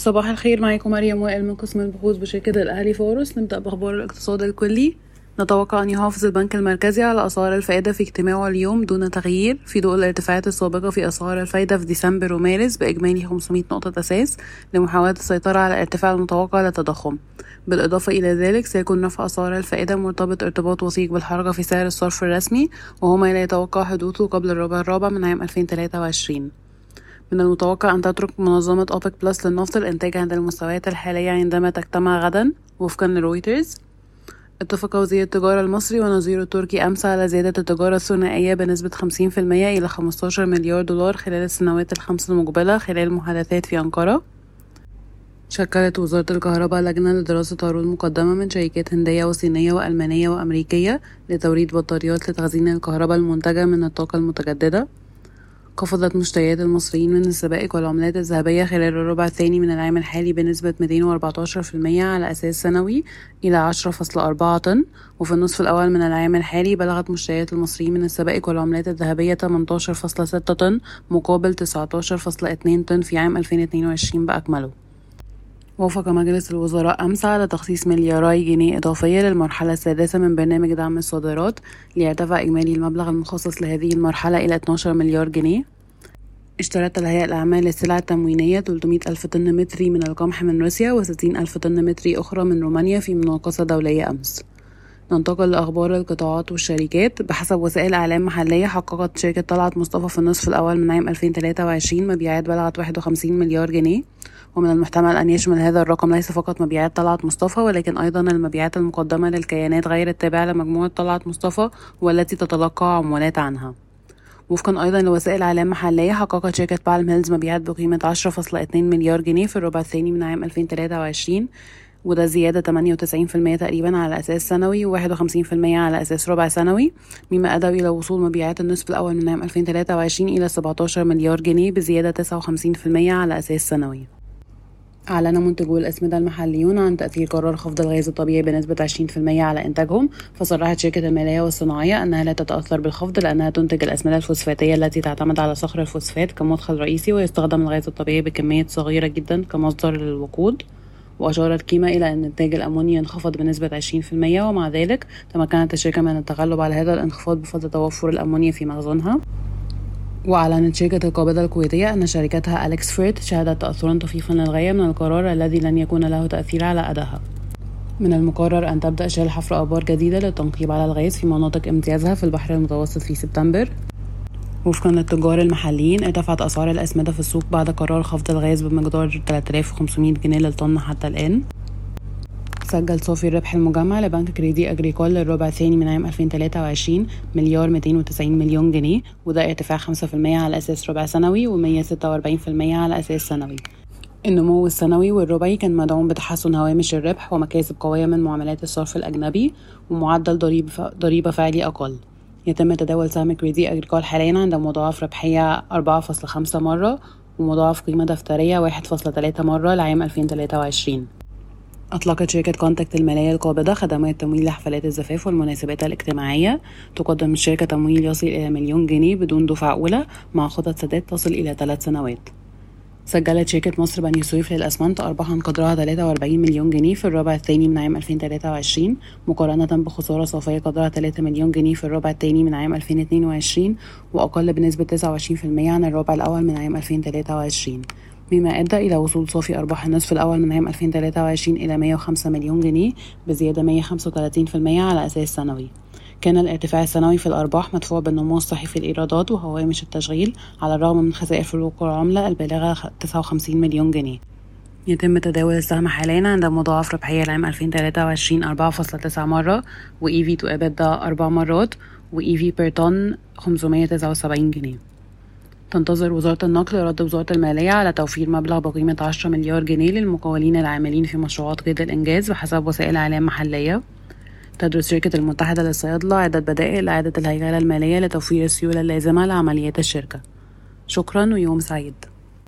صباح الخير معاكم مريم وائل من قسم البحوث بشركة الأهلي فورس. نبدأ بأخبار الاقتصاد الكلي. نتوقع أن يحافظ البنك المركزي على أسعار الفائدة في اجتماعه اليوم دون تغيير. في ضوء الارتفاعات السابقة في أسعار الفائدة في ديسمبر ومارس بإجمالي 500 نقطة أساس لمحاولة السيطرة على الارتفاع المتوقع للتضخم. بالإضافة إلى ذلك سيكون رفع أسعار الفائدة مرتبط ارتباط وثيق بالحركة في سعر الصرف الرسمي وهو ما لا يتوقع حدوثه قبل الربع الرابع من عام 2023 من المتوقع أن تترك منظمة أوبك بلس للنفط الإنتاج عند المستويات الحالية عندما تجتمع غدا. وفقا لرويترز اتفق وزير التجارة المصري ونظيره التركي أمس على زيادة التجارة الثنائية بنسبة 50% إلى 15 مليار دولار خلال السنوات الخمس المقبلة خلال المحادثات في أنقرة. شكلت وزارة الكهرباء لجنة لدراسة عروض مقدمة من شركات هندية وصينية وألمانية وأمريكية لتوريد بطاريات لتخزين الكهرباء المنتجة من الطاقة المتجددة. خفضت مشتريات المصريين من السبائك والعملات الذهبية خلال الربع الثاني من العام الحالي بنسبة 214% على أساس سنوي إلى 10.4 طن. وفي النصف الأول من العام الحالي بلغت مشتريات المصريين من السبائك والعملات الذهبية 18.6 طن مقابل 19.2 طن في عام 2022 بأكمله. وافق مجلس الوزراء أمس على تخصيص ملياري جنيه إضافية للمرحلة السادسة من برنامج دعم الصادرات ليرتفع إجمالي المبلغ المخصص لهذه المرحلة إلى 12 مليار جنيه. اشترت الهيئة الأعمال السلع التموينية 300 ألف طن متري من القمح من روسيا و60 ألف طن متري أخرى من رومانيا في مناقصة دولية أمس. ننتقل لأخبار القطاعات والشركات. بحسب وسائل إعلام محلية حققت شركة طلعت مصطفى في النصف الأول من عام 2023 مبيعات بلغت 51 مليار جنيه. ومن المحتمل أن يشمل هذا الرقم ليس فقط مبيعات طلعت مصطفى ولكن أيضا المبيعات المقدمة للكيانات غير التابعة لمجموعة طلعت مصطفى والتي تتلقى عمولات عنها. وفقا أيضا لوسائل إعلام محلية حققت شركة بالم هيلز مبيعات بقيمة 10.2 مليار جنيه في الربع الثاني من عام 2023 وده زيادة 98% تقريبا على أساس سنوي و51% على أساس ربع سنوي مما أدى إلى وصول مبيعات النصف الأول من عام 2023 إلى 17 مليار جنيه بزيادة 59% على أساس سنوي. أعلن منتجو الأسمدة المحليون عن تأثير قرار خفض الغاز الطبيعي بنسبة 20% على إنتاجهم فصرحت شركة المالية والصناعية أنها لا تتأثر بالخفض لأنها تنتج الأسمدة الفوسفاتية التي تعتمد على صخر الفوسفات كمدخل رئيسي ويستخدم الغاز الطبيعي بكمية صغيرة جدا كمصدر للوقود وأشارت كيما إلى أن إنتاج الأمونيا انخفض بنسبة 20% ومع ذلك تمكنت الشركة من التغلب على هذا الانخفاض بفضل توفر الأمونيا في مخزونها. وأعلنت شركة القابضة الكويتية أن شركتها أليكس فريت شهدت تأثرا طفيفا للغاية من القرار الذي لن يكون له تأثير على أدائها. من المقرر أن تبدأ شال حفر آبار جديدة للتنقيب على الغاز في مناطق امتيازها في البحر المتوسط في سبتمبر. وفقا للتجار المحليين ارتفعت أسعار الأسمدة في السوق بعد قرار خفض الغاز بمقدار 3500 جنيه للطن حتى الآن. سجل صافي الربح المجمع لبنك كريدي أجريكول للربع الثاني من عام 2023 مليار 290 مليون جنيه. وده ارتفاع 5% على أساس ربع سنوي و146% على أساس سنوي. النمو السنوي والربعي كان مدعوم بتحسن هوامش الربح ومكاسب قوية من معاملات الصرف الأجنبي ومعدل ضريبة فعلي أقل. يتم تداول سهم كريدي أجريكول حاليا عند مضاعف ربحية 4.5 مرة ومضاعف قيمة دفترية 1.3 مرة لعام 2023 أطلقت شركة كونتاكت المالية القابضة خدمات تمويل لحفلات الزفاف والمناسبات الاجتماعية. تقدم الشركة تمويل يصل إلى مليون جنيه بدون دفعة أولى مع خطط سداد تصل إلى ثلاث سنوات. سجلت شركة مصر بني سويف للأسمنت أرباحا قدرها 43 مليون جنيه في الربع الثاني من عام 2023 مقارنة بخسارة صافية قدرها 3 مليون جنيه في الربع الثاني من عام 2022 وأقل بنسبة 29% عن الربع الأول من عام 2023 مما أدى إلى وصول صافي أرباح النصف الأول من عام 2023 إلى 105 مليون جنيه بزيادة 135% على أساس سنوي. كان الارتفاع السنوي في الأرباح مدفوع بالنمو الصحي في الإيرادات وهوامش التشغيل على الرغم من خسائر فروق العملة البالغة 59 مليون جنيه. يتم تداول السهم حاليا عند مضاعف ربحية العام 2023 4.9 مرة و EV to EBITDA 4 مرات و EV per طن 579 جنيه. تنتظر وزارة النقل رد وزارة المالية على توفير مبلغ بقيمة 10 مليار جنيه للمقاولين العاملين في مشروعات قيد الإنجاز بحسب وسائل إعلام محلية. تدرس شركة المتحدة للصيادلة عدة بدائل لإعادة الهيكلة المالية لتوفير السيولة اللازمة لعمليات الشركة. شكرا ويوم سعيد.